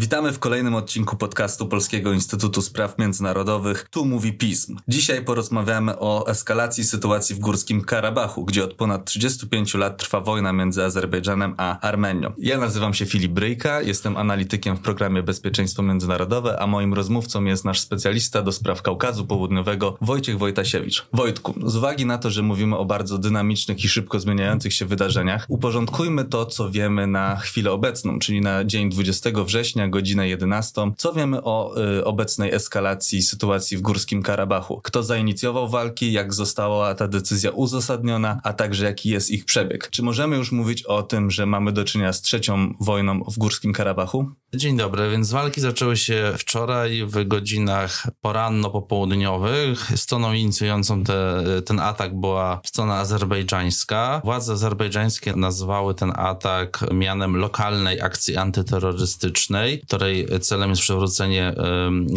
Witamy w kolejnym odcinku podcastu Polskiego Instytutu Spraw Międzynarodowych. Tu mówi pism. Dzisiaj porozmawiamy o eskalacji sytuacji w Górskim Karabachu, gdzie od ponad 35 lat trwa wojna między Azerbejdżanem a Armenią. Ja nazywam się Filip Bryjka, jestem analitykiem w programie Bezpieczeństwo Międzynarodowe, a moim rozmówcą jest nasz specjalista do spraw Kaukazu Południowego Wojciech Wojtasiewicz. Wojtku, z uwagi na to, że mówimy o bardzo dynamicznych i szybko zmieniających się wydarzeniach, uporządkujmy to, co wiemy na chwilę obecną, czyli na dzień 20 września godzinę 11. Co wiemy o y, obecnej eskalacji sytuacji w Górskim Karabachu? Kto zainicjował walki, jak została ta decyzja uzasadniona, a także jaki jest ich przebieg? Czy możemy już mówić o tym, że mamy do czynienia z trzecią wojną w Górskim Karabachu? Dzień dobry, więc walki zaczęły się wczoraj w godzinach poranno-popołudniowych. Stroną inicjującą te, ten atak była strona azerbejdżańska. Władze azerbejdżańskie nazwały ten atak mianem lokalnej akcji antyterrorystycznej, której celem jest przywrócenie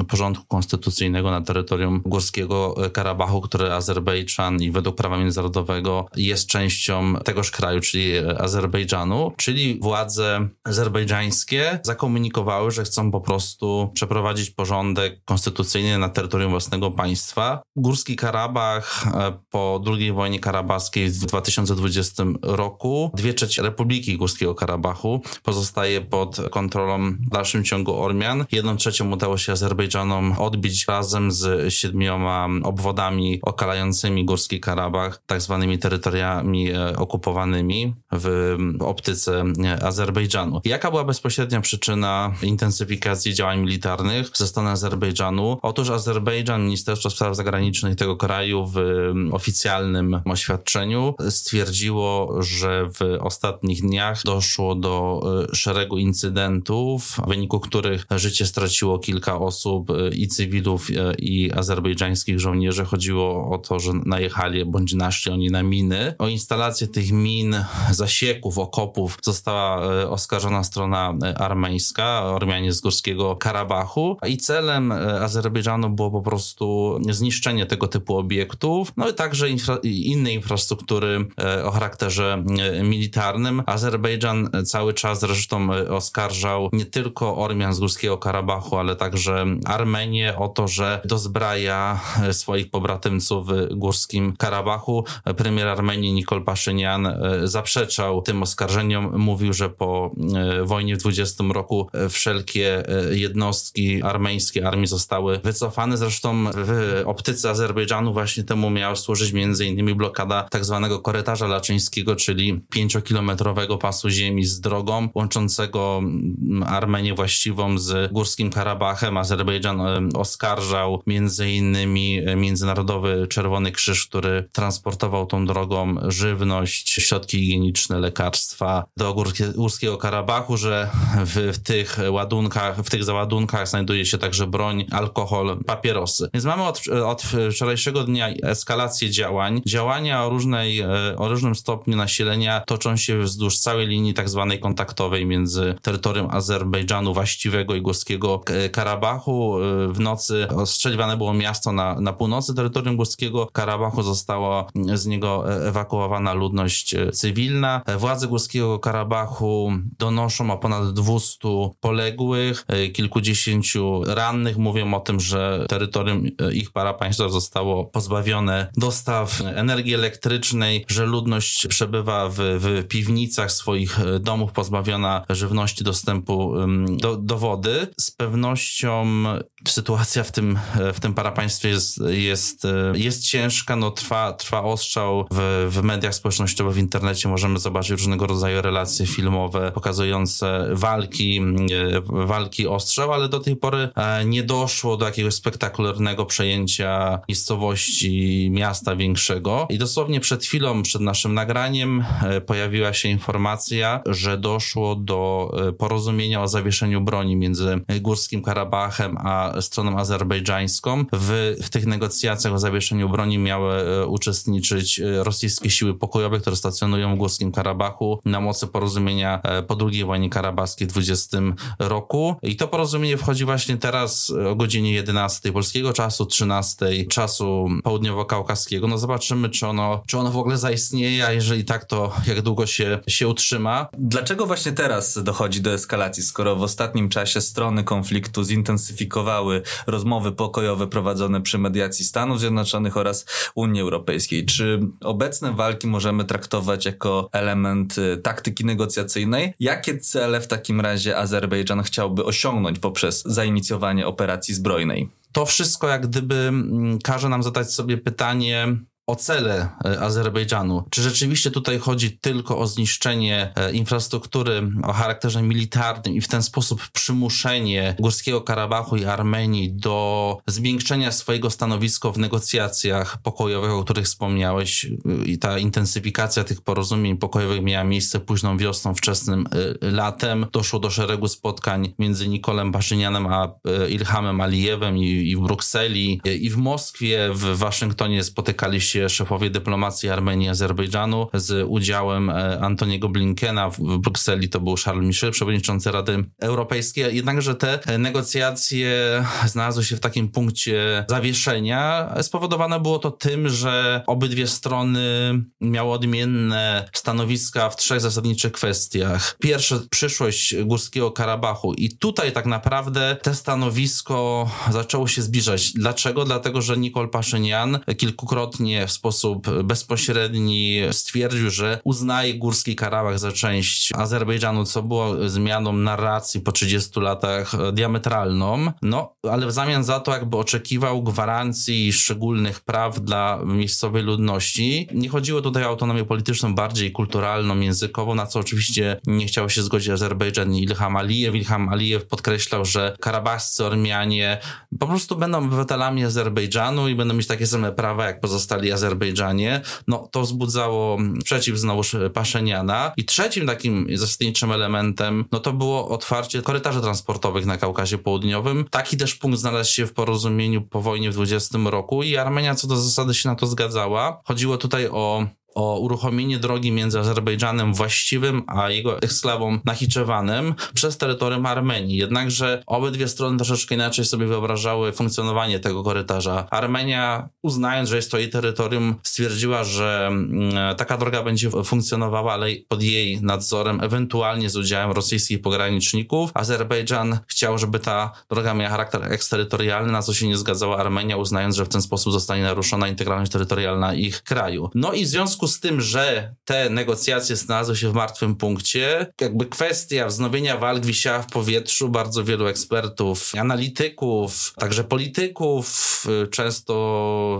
porządku konstytucyjnego na terytorium Górskiego Karabachu, które Azerbejdżan i według prawa międzynarodowego jest częścią tegoż kraju, czyli Azerbejdżanu, czyli władze azerbejdżańskie zakomunikowały komunikowały, że chcą po prostu przeprowadzić porządek konstytucyjny na terytorium własnego państwa. Górski Karabach e, po II wojnie karabaskiej w 2020 roku, dwie trzecie Republiki Górskiego Karabachu pozostaje pod kontrolą dalszym ciągu Ormian. Jedną trzecią udało się Azerbejdżanom odbić razem z siedmioma obwodami okalającymi Górski Karabach, tak zwanymi terytoriami e, okupowanymi w optyce e, Azerbejdżanu. Jaka była bezpośrednia przyczyna intensyfikacji działań militarnych ze strony Azerbejdżanu. Otóż Azerbejdżan, Ministerstwo Spraw Zagranicznych tego kraju w oficjalnym oświadczeniu stwierdziło, że w ostatnich dniach doszło do e, szeregu incydentów, wyniku których życie straciło kilka osób e, i cywilów, e, i azerbejdżańskich żołnierzy. Chodziło o to, że najechali bądź naszli oni na miny. O instalację tych min, zasieków, okopów została oskarżona strona armeńska. Ormianie z Górskiego Karabachu i celem Azerbejdżanu było po prostu zniszczenie tego typu obiektów, no i także infra innej infrastruktury o charakterze militarnym. Azerbejdżan cały czas zresztą oskarżał nie tylko Ormian z Górskiego Karabachu, ale także Armenię o to, że dozbraja swoich pobratymców w Górskim Karabachu. Premier Armenii Nikol Paszynian zaprzeczał tym oskarżeniom, mówił, że po wojnie w 20 roku wszelkie e, jednostki armeńskie armii zostały wycofane. Zresztą w optyce Azerbejdżanu właśnie temu miała służyć innymi blokada tak zwanego korytarza laczyńskiego, czyli pięciokilometrowego pasu ziemi z drogą łączącego mm, Armenię właściwą z Górskim Karabachem. Azerbejdżan oskarżał między innymi e, Międzynarodowy Czerwony Krzyż, który transportował tą drogą żywność, środki higieniczne, lekarstwa do Górskiego Karabachu, że w, w tych tych ładunkach, w tych załadunkach znajduje się także broń, alkohol, papierosy. Więc mamy od, od wczorajszego dnia eskalację działań. Działania o, różnej, e, o różnym stopniu nasilenia toczą się wzdłuż całej linii tak zwanej kontaktowej między terytorium Azerbejdżanu właściwego i Górskiego Karabachu. E, w nocy ostrzeliwane było miasto na, na północy terytorium Górskiego Karabachu. Została z niego e, ewakuowana ludność cywilna. Władze Górskiego Karabachu donoszą o ponad 200 poległych, e, kilkudziesięciu rannych. Mówią o tym, że terytorium e, ich parapaństwa zostało pozbawione dostaw energii elektrycznej, że ludność przebywa w, w piwnicach swoich e, domów, pozbawiona żywności, dostępu do, do wody. Z pewnością sytuacja w tym, w tym parapaństwie jest, jest, jest ciężka, no trwa, trwa ostrzał w, w mediach społecznościowych, w internecie możemy zobaczyć różnego rodzaju relacje filmowe pokazujące walki, walki ostrzał, ale do tej pory e, nie doszło do jakiegoś spektakularnego przejęcia miejscowości, miasta większego. I dosłownie przed chwilą, przed naszym nagraniem, e, pojawiła się informacja, że doszło do e, porozumienia o zawieszeniu zawieszeniu broni między Górskim Karabachem a stroną azerbejdżańską. W, w tych negocjacjach o zawieszeniu broni miały e, uczestniczyć e, rosyjskie siły pokojowe, które stacjonują w Górskim Karabachu na mocy porozumienia e, po II wojnie karabachskiej w 20 roku. I to porozumienie wchodzi właśnie teraz o godzinie 11 polskiego czasu, 13 czasu południowo-kaukaskiego. No zobaczymy, czy ono, czy ono w ogóle zaistnieje, a jeżeli tak, to jak długo się, się utrzyma. Dlaczego właśnie teraz dochodzi do eskalacji, skoro w ostatnim czasie strony konfliktu zintensyfikowały rozmowy pokojowe prowadzone przy mediacji Stanów Zjednoczonych oraz Unii Europejskiej? Czy obecne walki możemy traktować jako element y, taktyki negocjacyjnej? Jakie cele w takim razie Azerbejdżan chciałby osiągnąć poprzez zainicjowanie operacji zbrojnej? To wszystko jak gdyby mm, każe nam zadać sobie pytanie, o cele e, Azerbejdżanu. Czy rzeczywiście tutaj chodzi tylko o zniszczenie e, infrastruktury o charakterze militarnym i w ten sposób przymuszenie Górskiego Karabachu i Armenii do zmiękczenia swojego stanowiska w negocjacjach pokojowych, o których wspomniałeś e, i ta intensyfikacja tych porozumień pokojowych miała miejsce późną wiosną, wczesnym latem. Doszło do szeregu spotkań między Nikolem Paszynianem a Ilhamem Alijewem i, i w Brukseli i w Moskwie, w Waszyngtonie spotykali się się szefowie dyplomacji Armenii i Azerbejdżanu z udziałem e, Antoniego Blinkena w Brukseli, to był Charles Michel, przewodniczący Rady Europejskiej. Jednakże te negocjacje znalazły się w takim punkcie zawieszenia. Spowodowane było to tym, że obydwie strony miały odmienne stanowiska w trzech zasadniczych kwestiach. Pierwsze, przyszłość Górskiego Karabachu i tutaj tak naprawdę te stanowisko zaczęło się zbliżać. Dlaczego? Dlatego, że Nikol Paszynian kilkukrotnie w sposób bezpośredni stwierdził, że uznaje Górski Karabach za część Azerbejdżanu, co było zmianą narracji po 30 latach e, diametralną, no ale w zamian za to jakby oczekiwał gwarancji szczególnych praw dla miejscowej ludności. Nie chodziło tutaj o autonomię polityczną, bardziej kulturalną, językową, na co oczywiście nie chciał się zgodzić Azerbejdżan i Ilham Alijew. Ilham Alijew podkreślał, że karabachscy Ormianie po prostu będą obywatelami Azerbejdżanu i będą mieć takie same prawa jak pozostali Azerbejdżanie, no to wzbudzało sprzeciw znowuż Paszeniana. I trzecim takim zasadniczym elementem, no to było otwarcie korytarzy transportowych na Kaukazie Południowym. Taki też punkt znalazł się w porozumieniu po wojnie w 20 roku i Armenia co do zasady się na to zgadzała. Chodziło tutaj o o uruchomienie drogi między Azerbejdżanem właściwym a jego eksklawą Nachiczewanem przez terytorium Armenii. Jednakże obydwie strony troszeczkę inaczej sobie wyobrażały funkcjonowanie tego korytarza. Armenia, uznając, że jest to jej terytorium, stwierdziła, że mm, taka droga będzie funkcjonowała, ale pod jej nadzorem, ewentualnie z udziałem rosyjskich pograniczników. Azerbejdżan chciał, żeby ta droga miała charakter eksterytorialny, na co się nie zgadzała Armenia, uznając, że w ten sposób zostanie naruszona integralność terytorialna ich kraju. No i w związku związku z tym, że te negocjacje znalazły się w martwym punkcie, jakby kwestia wznowienia walk wisiała w powietrzu. Bardzo wielu ekspertów, analityków, także polityków, często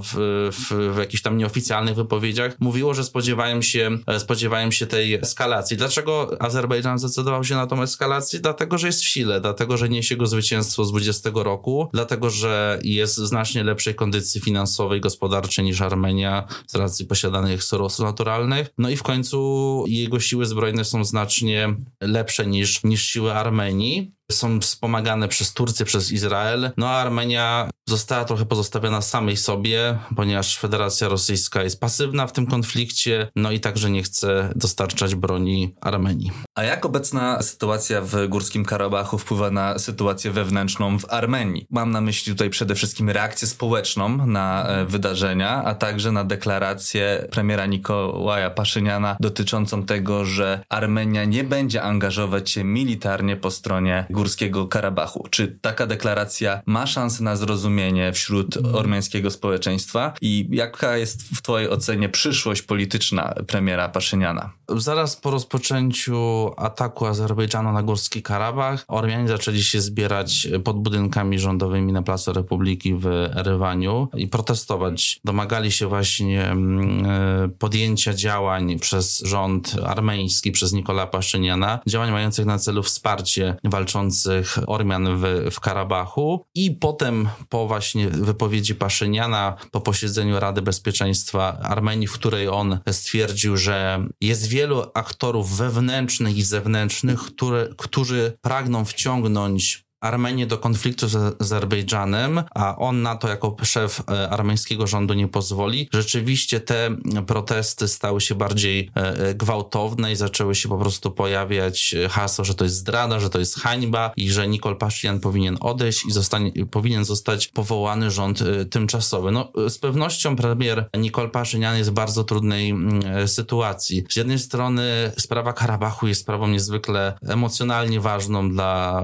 w, w, w jakichś tam nieoficjalnych wypowiedziach mówiło, że spodziewają się, spodziewają się tej eskalacji. Dlaczego Azerbejdżan zdecydował się na tą eskalację? Dlatego, że jest w sile, dlatego, że niesie go zwycięstwo z 20 roku, dlatego, że jest w znacznie lepszej kondycji finansowej, gospodarczej niż Armenia z racji posiadanych surowców naturalnych. No i w końcu jego siły zbrojne są znacznie lepsze niż, niż siły Armenii są wspomagane przez Turcję, przez Izrael. No a Armenia została trochę pozostawiona samej sobie, ponieważ Federacja Rosyjska jest pasywna w tym konflikcie, no i także nie chce dostarczać broni Armenii. A jak obecna sytuacja w Górskim Karabachu wpływa na sytuację wewnętrzną w Armenii? Mam na myśli tutaj przede wszystkim reakcję społeczną na e, wydarzenia, a także na deklarację premiera Nikołaja Paszyniana dotyczącą tego, że Armenia nie będzie angażować się militarnie po stronie Górskiego Karabachu. Czy taka deklaracja ma szansę na zrozumienie wśród ormiańskiego społeczeństwa i jaka jest w twojej ocenie przyszłość polityczna premiera Paszyniana? Zaraz po rozpoczęciu ataku Azerbejdżanu na Górski Karabach Ormianie zaczęli się zbierać pod budynkami rządowymi na Placu Republiki w Erywaniu i protestować. Domagali się właśnie mm, e, podjęcia działań przez rząd armeński, przez Nikola Paszyniana, działań mających na celu wsparcie walczących mieszkających Ormian w, w Karabachu. I potem po właśnie wypowiedzi Paszyniana, po posiedzeniu Rady Bezpieczeństwa Armenii, w której on stwierdził, że jest wielu aktorów wewnętrznych i zewnętrznych, które, którzy pragną wciągnąć Armenię do konfliktu z Azerbejdżanem, a on na to jako szef e, armeńskiego rządu nie pozwoli. Rzeczywiście te protesty stały się bardziej e, e, gwałtowne i zaczęły się po prostu pojawiać hasło, że to jest zdrada, że to jest hańba i że Nikol Paszynian powinien odejść i zostanie, powinien zostać powołany rząd tymczasowy. No, z pewnością premier Nikol Paszynian jest w bardzo trudnej mm, sytuacji. Z jednej strony sprawa Karabachu jest sprawą niezwykle emocjonalnie ważną dla,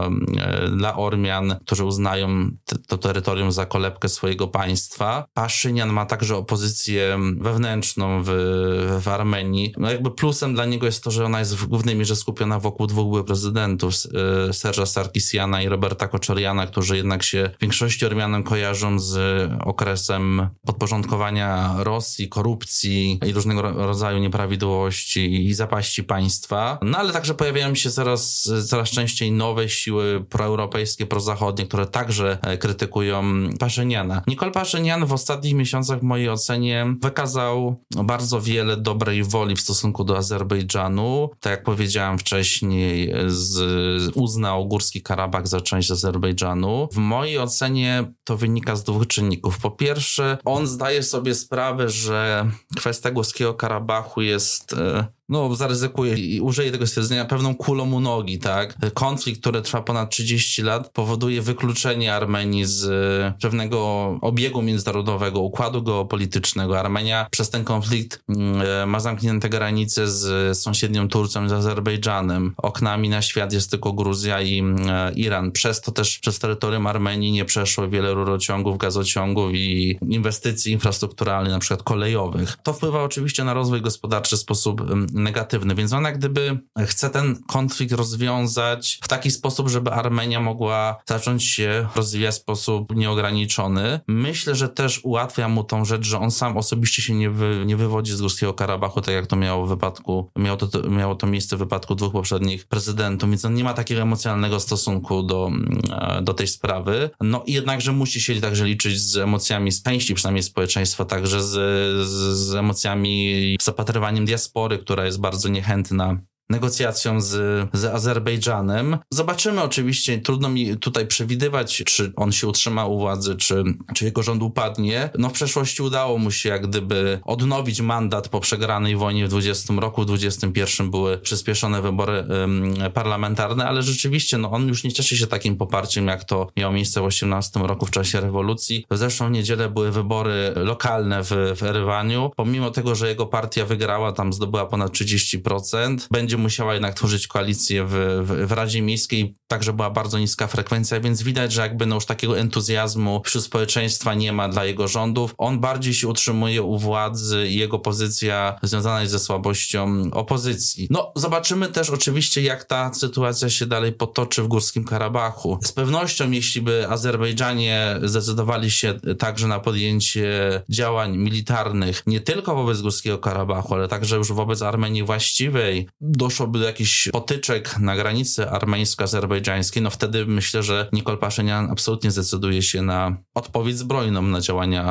dla dla Ormian, którzy uznają to terytorium za kolebkę swojego państwa. Paszynian ma także opozycję wewnętrzną w, w Armenii. No jakby plusem dla niego jest to, że ona jest w głównej mierze skupiona wokół dwóch byłych prezydentów, e, Serża Sarkisiana i Roberta Koczoriana, którzy jednak się w większości Ormianom kojarzą z okresem podporządkowania Rosji, korupcji i różnego rodzaju nieprawidłowości i zapaści państwa. No ale także pojawiają się coraz, coraz częściej nowe siły proeuropejskie, proeuropejskie, prozachodnie, które także e, krytykują Paszyniana. Nikol Paszynian w ostatnich miesiącach w mojej ocenie wykazał bardzo wiele dobrej woli w stosunku do Azerbejdżanu. Tak jak powiedziałem wcześniej, z, uznał Górski Karabach za część Azerbejdżanu. W mojej ocenie to wynika z dwóch czynników. Po pierwsze, on zdaje sobie sprawę, że kwestia Górskiego Karabachu jest e, no zaryzykuję i użyję tego stwierdzenia, pewną kulą u nogi, tak? Konflikt, który trwa ponad 30 lat, powoduje wykluczenie Armenii z e, pewnego obiegu międzynarodowego, układu geopolitycznego. Armenia przez ten konflikt mm, e, ma zamknięte granice z sąsiednią Turcją z Azerbejdżanem. Oknami na świat jest tylko Gruzja i mm, e, Iran. Przez to też przez terytorium Armenii nie przeszło wiele rurociągów, gazociągów i inwestycji infrastrukturalnych, na przykład kolejowych. To wpływa oczywiście na rozwój gospodarczy w sposób mm, negatywny, więc ona gdyby chce ten konflikt rozwiązać w taki sposób, żeby Armenia mogła zacząć się rozwijać w sposób nieograniczony, myślę, że też ułatwia mu tą rzecz, że on sam osobiście się nie, wy, nie wywodzi z Górskiego Karabachu, tak jak to miało w wypadku, miało to, miało to miejsce w wypadku dwóch poprzednich prezydentów, więc on nie ma takiego emocjonalnego stosunku do, mm, do tej sprawy. No i jednakże musi się także liczyć z emocjami z części przynajmniej społeczeństwa, także z, z, z emocjami, zapatrywaniem diaspory, która jest bardzo niechętna negocjacją z, z Azerbejdżanem. Zobaczymy oczywiście, trudno mi tutaj przewidywać, czy on się utrzyma u władzy, czy, czy jego rząd upadnie. No w przeszłości udało mu się jak gdyby odnowić mandat po przegranej wojnie w 20 roku, w 21 były przyspieszone wybory um, parlamentarne, ale rzeczywiście no on już nie cieszy się takim poparciem, jak to miało miejsce w 18 roku w czasie rewolucji. W zeszłą niedzielę były wybory lokalne w, w Erywaniu. Pomimo tego, że jego partia wygrała, tam zdobyła ponad 30%, będzie musiała jednak tworzyć koalicję w, w, w Radzie Miejskiej, także była bardzo niska frekwencja, więc widać, że jakby no już takiego entuzjazmu wśród społeczeństwa nie ma dla jego rządów. On bardziej się utrzymuje u władzy i jego pozycja związana jest ze słabością opozycji. No, zobaczymy też oczywiście, jak ta sytuacja się dalej potoczy w Górskim Karabachu. Z pewnością, jeśli by Azerbejdżanie zdecydowali się także na podjęcie działań militarnych, nie tylko wobec Górskiego Karabachu, ale także już wobec Armenii właściwej, do doszłoby do jakichś potyczek na granicy armeńsko-azerbejdżańskiej, no wtedy myślę, że Nikol Paszynian absolutnie zdecyduje się na odpowiedź zbrojną na działania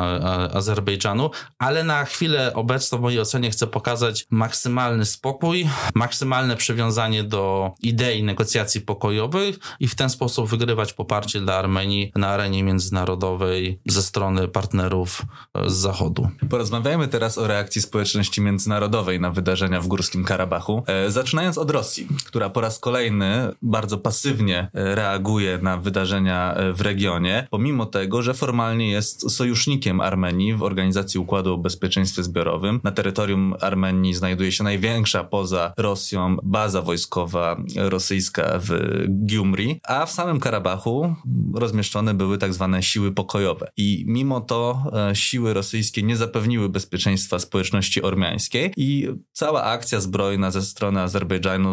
Azerbejdżanu, ale na chwilę obecną w mojej ocenie chcę pokazać maksymalny spokój, maksymalne przywiązanie do idei negocjacji pokojowych i w ten sposób wygrywać poparcie dla Armenii na arenie międzynarodowej ze strony partnerów z Zachodu. Porozmawiajmy teraz o reakcji społeczności międzynarodowej na wydarzenia w Górskim Karabachu. E, Zaczynając od Rosji, która po raz kolejny bardzo pasywnie e, reaguje na wydarzenia e, w regionie, pomimo tego, że formalnie jest sojusznikiem Armenii w Organizacji Układu o Bezpieczeństwie Zbiorowym. Na terytorium Armenii znajduje się największa poza Rosją baza wojskowa rosyjska w Gyumri, a w samym Karabachu rozmieszczone były tak zwane siły pokojowe. I mimo to e, siły rosyjskie nie zapewniły bezpieczeństwa społeczności ormiańskiej i cała akcja zbrojna ze strony Azerbejdżanu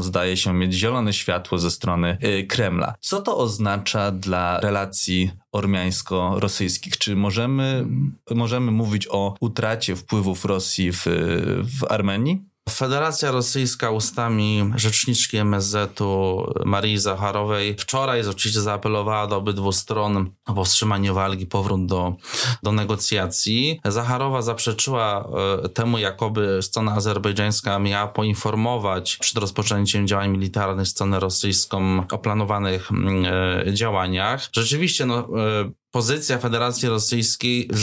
zdaje się mieć zielone światło ze strony y, Kremla. Co to oznacza dla relacji ormiańsko-rosyjskich? Czy możemy, możemy mówić o utracie wpływów Rosji w, w Armenii? Federacja Rosyjska ustami rzeczniczki MSZ-u Marii Zacharowej wczoraj oczywiście zaapelowała do obydwu stron o powstrzymanie walki, powrót do, do negocjacji. Zacharowa zaprzeczyła e, temu, jakoby strona azerbejdżańska miała poinformować przed rozpoczęciem działań militarnych stronę rosyjską o planowanych mm, e, działaniach. Rzeczywiście, no, e, pozycja Federacji Rosyjskiej w,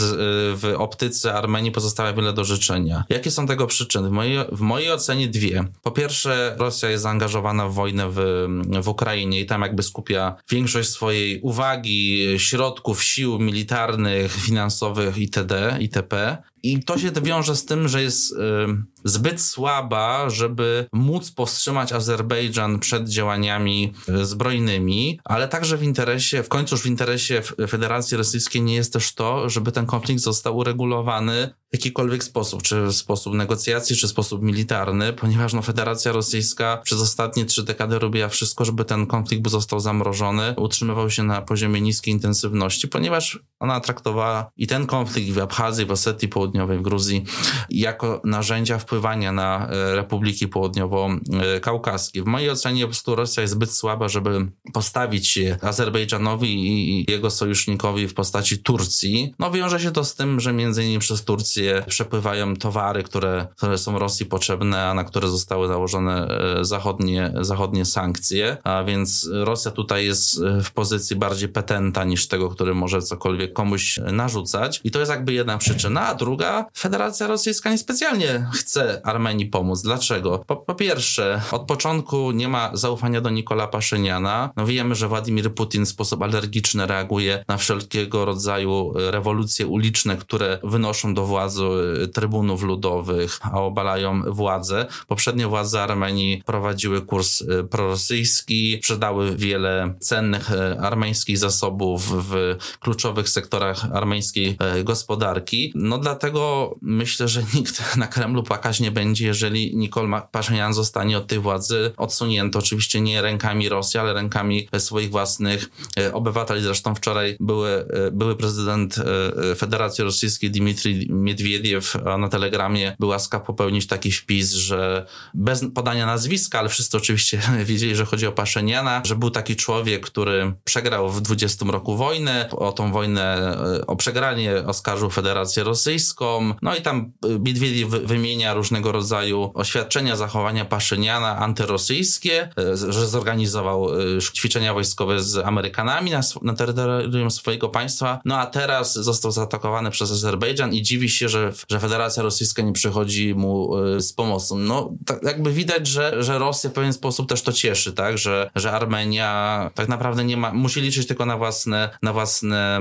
w, optyce Armenii pozostawia wiele do życzenia. Jakie są tego przyczyny? W mojej, w mojej ocenie dwie. Po pierwsze, Rosja jest zaangażowana w wojnę w, w Ukrainie i tam jakby skupia większość swojej uwagi, środków, sił militarnych, finansowych itd., itp. I to się wiąże z tym, że jest zbyt słaba, żeby móc powstrzymać Azerbejdżan przed działaniami y, zbrojnymi, ale także w interesie, w końcu już w interesie Federacji Rosyjskiej nie jest też to, żeby ten konflikt został uregulowany w jakikolwiek sposób, czy w sposób negocjacji, czy w sposób militarny, ponieważ no, Federacja Rosyjska przez ostatnie trzy dekady robiła wszystko, żeby ten konflikt został zamrożony, utrzymywał się na poziomie niskiej intensywności, ponieważ ona traktowała i ten konflikt w Abchazji, w Osetii Południowej, w Gruzji jako narzędzia wpływania na e, republiki południowo-kaukaskie. W mojej ocenie po prostu Rosja jest zbyt słaba, żeby postawić się Azerbejdżanowi i jego sojusznikowi w postaci Turcji. No wiąże się to z tym, że między innymi przez Turcję przepływają towary, które, które są Rosji potrzebne, a na które zostały założone e, zachodnie, zachodnie sankcje, a więc Rosja tutaj jest e, w pozycji bardziej petenta niż tego, który może cokolwiek komuś narzucać. I to jest jakby jedna przyczyna, a druga, Federacja Rosyjska niespecjalnie chce Armenii pomóc. Dlaczego? Po, po pierwsze, od początku nie ma zaufania do Nikola Paszyniana. No wiemy, że Władimir Putin w sposób alergiczny reaguje na wszelkiego rodzaju rewolucje uliczne, które wynoszą do władzy trybunów ludowych, a obalają władzę. Poprzednie władze Armenii prowadziły kurs y, prorosyjski, sprzedały wiele cennych armeńskich zasobów w kluczowych sektorach armeńskiej e, gospodarki. No dlatego myślę, że nikt na Kremlu płakać nie będzie, jeżeli Nikol Paszynian zostanie od tej władzy odsunięty. Oczywiście nie rękami Rosji, ale rękami swoich własnych e, obywateli. Zresztą wczoraj były, e, były prezydent Federacji Rosyjskiej Dmitrij Miedwiediew na telegramie był łaskaw popełnić taki wpis, że bez podania nazwiska, ale wszyscy oczywiście wiedzieli, że chodzi o Paszyniana, że był taki człowiek, który przegrał w 20 roku wojnę, o tą wojnę, e, o przegranie oskarżył Federację Rosyjską. No i tam e, Miedwiediew wymienia różnego rodzaju oświadczenia zachowania Paszyniana antyrosyjskie, e, że zorganizował ćwiczenia wojskowe z Amerykanami na, na terytorium swojego państwa. No a teraz został zaatakowany przez Azerbejdżan i dziwi się, że, że Federacja Rosyjska nie przychodzi mu z pomocą. No tak jakby widać, że, że Rosja w pewien sposób też to cieszy, tak, że, że Armenia tak naprawdę nie ma, musi liczyć tylko na własne, na własne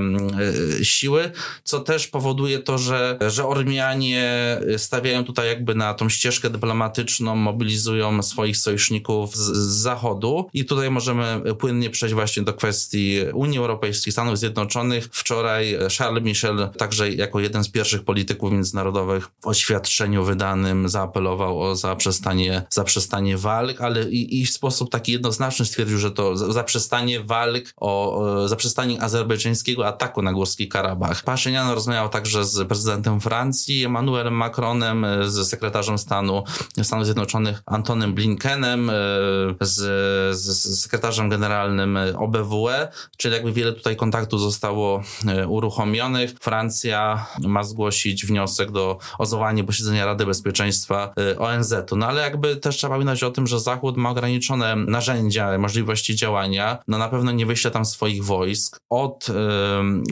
E, siły, co też powoduje to, że, że Ormianie stawiają tutaj jakby na tą ścieżkę dyplomatyczną, mobilizują swoich sojuszników z, z zachodu i tutaj możemy płynnie przejść właśnie do kwestii Unii Europejskiej, Stanów Zjednoczonych. Wczoraj Charles Michel, także jako jeden z pierwszych polityków międzynarodowych w oświadczeniu wydanym zaapelował o zaprzestanie, zaprzestanie walk, ale i, i w sposób taki jednoznaczny stwierdził, że to zaprzestanie walk, o, o zaprzestanie azerbejdżańskiego ataku na Górski Karabach. Paszynian rozmawiał także z prezydentem Francji Emmanuelem Macronem, z sekretarzem stanu Stanów Zjednoczonych Antonem Blinkenem, e, z, z sekretarzem generalnym OBWE, czyli jakby wiele tutaj kontaktów zostało e, uruchomionych. Francja ma zgłosić wniosek do o zwołanie posiedzenia Rady Bezpieczeństwa e, ONZ-u. No ale jakby też trzeba pamiętać o tym, że Zachód ma ograniczone narzędzia, możliwości działania. No na pewno nie wyśle tam swoich wojsk. Od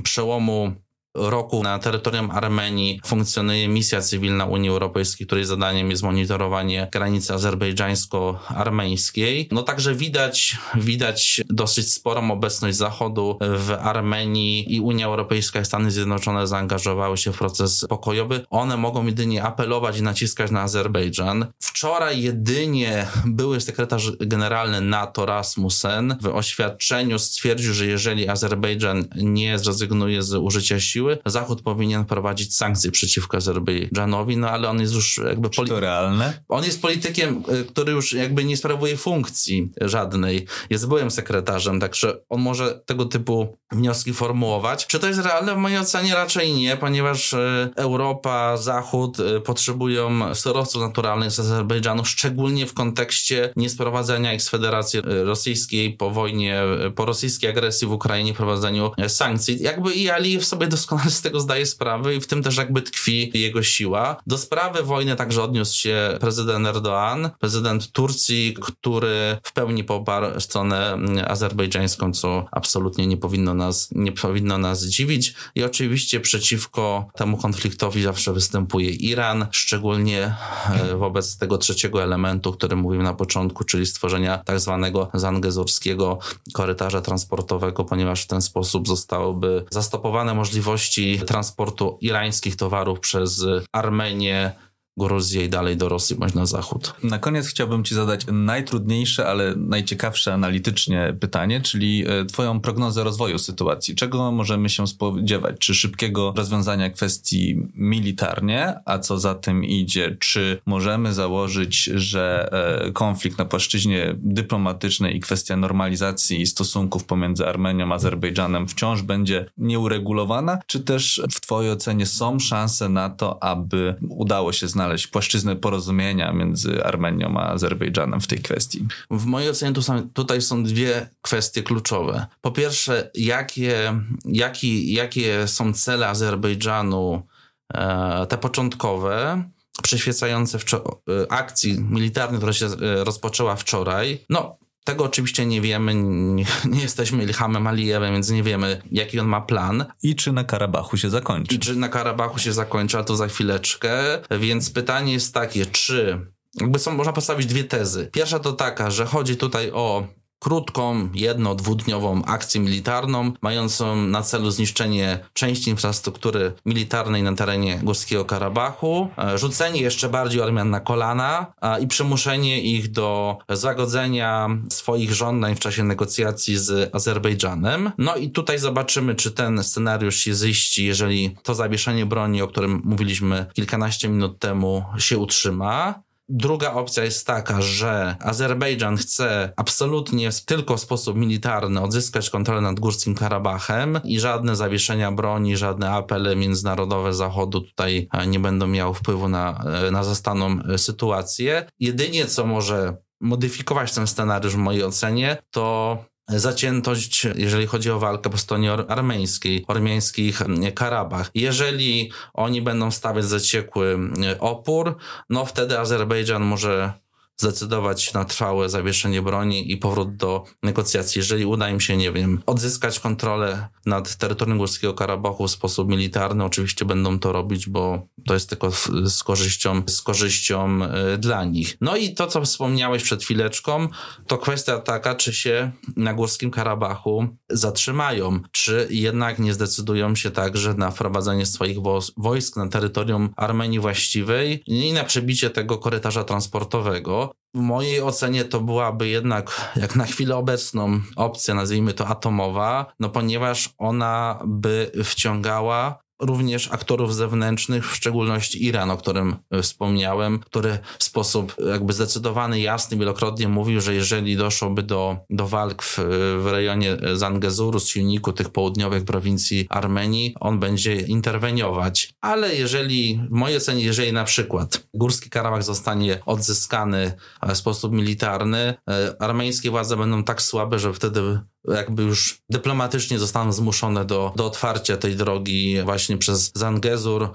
przełomu roku na terytorium Armenii funkcjonuje misja cywilna Unii Europejskiej, której zadaniem jest monitorowanie granicy azerbejdżańsko-armeńskiej. No także widać, widać dosyć sporą obecność Zachodu w Armenii i Unia Europejska i Stany Zjednoczone zaangażowały się w proces pokojowy. One mogą jedynie apelować i naciskać na Azerbejdżan. Wczoraj jedynie były sekretarz generalny NATO Rasmussen w oświadczeniu stwierdził, że jeżeli Azerbejdżan nie zrezygnuje z użycia sił, siły, Zachód powinien prowadzić sankcje przeciwko Azerbejdżanowi, no ale on jest już jakby... Poli- to realne? On jest politykiem, y, który już jakby nie sprawuje funkcji żadnej. Jest byłym sekretarzem, także on może tego typu wnioski formułować. Czy to jest realne? W mojej ocenie raczej nie, ponieważ y, Europa, Zachód y, potrzebują surowców naturalnych z Azerbejdżanu, szczególnie w kontekście niesprowadzenia ich z Federacji Rosyjskiej po wojnie, po rosyjskiej agresji w Ukrainie, prowadzeniu sankcji. Jakby i Alijew sobie doskonale z tego zdaje sprawę i w tym też jakby tkwi jego siła. Do sprawy wojny także odniósł się prezydent Erdoğan, prezydent Turcji, który w pełni poparł stronę azerbejdżańską, co absolutnie nie powinno nas, nie powinno nas dziwić. I oczywiście przeciwko temu konfliktowi zawsze występuje Iran, szczególnie e, wobec tego trzeciego elementu, o którym mówiłem na początku, czyli stworzenia tak zwanego zangezurskiego korytarza transportowego, ponieważ w ten sposób zostałyby zastopowane możliwości transportu irańskich towarów przez Armenię, I dalej do Rosji bądź na zachód. Na koniec chciałbym Ci zadać najtrudniejsze, ale najciekawsze analitycznie pytanie, czyli e, Twoją prognozę rozwoju sytuacji. Czego możemy się spodziewać? Czy szybkiego rozwiązania kwestii militarnie, a co za tym idzie? Czy możemy założyć, że e, konflikt na płaszczyźnie dyplomatycznej i kwestia normalizacji stosunków pomiędzy Armenią a Azerbejdżanem wciąż będzie nieuregulowana? Czy też w Twojej ocenie są szanse na to, aby udało się znaleźć znaleźć płaszczyznę porozumienia między Armenią a Azerbejdżanem w tej kwestii? W mojej ocenie są, tutaj są dwie kwestie kluczowe. Po pierwsze, jakie, jaki, jakie są cele Azerbejdżanu, e, te początkowe, przyświecające e, akcji militarnej, która się e, rozpoczęła wczoraj. No, tego oczywiście nie wiemy, nie, nie, jesteśmy Ilhamem Alijewem, więc nie wiemy, jaki on ma plan. I czy na Karabachu się zakończy. I czy na Karabachu się zakończy, a to za chwileczkę. Więc pytanie jest takie, czy jakby są, można postawić dwie tezy. Pierwsza to taka, że chodzi tutaj o krótką, jedno, dwudniową akcję militarną, mającą na celu zniszczenie części infrastruktury militarnej na terenie Górskiego Karabachu, e, rzucenie jeszcze bardziej Armian na kolana i przymuszenie ich do zagodzenia swoich żądań w czasie negocjacji z Azerbejdżanem. No i tutaj zobaczymy, czy ten scenariusz się ziści, jeżeli to zawieszenie broni, o którym mówiliśmy kilkanaście minut temu, się utrzyma. Druga opcja jest taka, że Azerbejdżan chce absolutnie tylko w sposób militarny odzyskać kontrolę nad Górskim Karabachem i żadne zawieszenia broni, żadne apele międzynarodowe Zachodu tutaj e, nie będą miały wpływu na, e, na zastaną e, sytuację. Jedynie co może modyfikować ten scenariusz w mojej ocenie, to zaciętość, jeżeli chodzi o walkę po stronie armeńskiej, ormiańskich mm, Karabach. Jeżeli oni będą stawiać zaciekły mm, opór, no wtedy Azerbejdżan może zdecydować na trwałe zawieszenie broni i powrót do negocjacji. Jeżeli uda im się, nie wiem, odzyskać kontrolę nad terytorium Górskiego Karabachu w sposób militarny, oczywiście będą to robić, bo to jest tylko z korzyścią, z korzyścią e, dla nich. No i to, co wspomniałeś przed chwileczką, to kwestia taka, czy się na Górskim Karabachu zatrzymają, czy jednak nie zdecydują się także na wprowadzenie swoich wojsk na terytorium Armenii właściwej i na przebicie tego korytarza transportowego w mojej ocenie to byłaby jednak, jak na chwilę obecną, opcja, nazwijmy to atomowa, no ponieważ ona by wciągała również aktorów zewnętrznych, w szczególności Iran, o którym e, wspomniałem, który w sposób jakby zdecydowany, jasny, wielokrotnie mówił, że jeżeli doszłoby do, do walk w, w rejonie Zangezuru, z silniku tych południowych prowincji Armenii, on będzie interweniować. Ale jeżeli, w mojej ocenie, jeżeli na przykład Górski Karabach zostanie odzyskany w sposób militarny, e, armeńskie władze będą tak słabe, że wtedy jakby już dyplomatycznie zostaną zmuszone do, do otwarcia tej drogi właśnie przez Zangezur.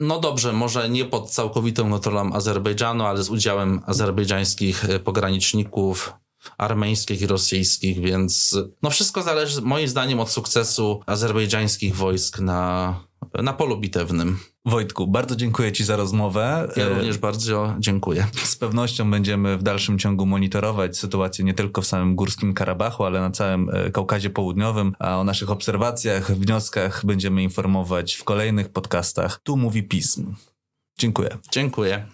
No dobrze, może nie pod całkowitą kontrolą Azerbejdżanu, ale z udziałem azerbejdżańskich e, pograniczników, armeńskich i rosyjskich, więc no wszystko zależy moim zdaniem od sukcesu azerbejdżańskich wojsk na, na polu bitewnym. Wojtku, bardzo dziękuję Ci za rozmowę. Ja również bardzo dziękuję. Z pewnością będziemy w dalszym ciągu monitorować sytuację nie tylko w samym Górskim Karabachu, ale na całym e, Kaukazie Południowym, a o naszych obserwacjach, wnioskach będziemy informować w kolejnych podcastach. Tu mówi pism. Dziękuję. Dziękuję.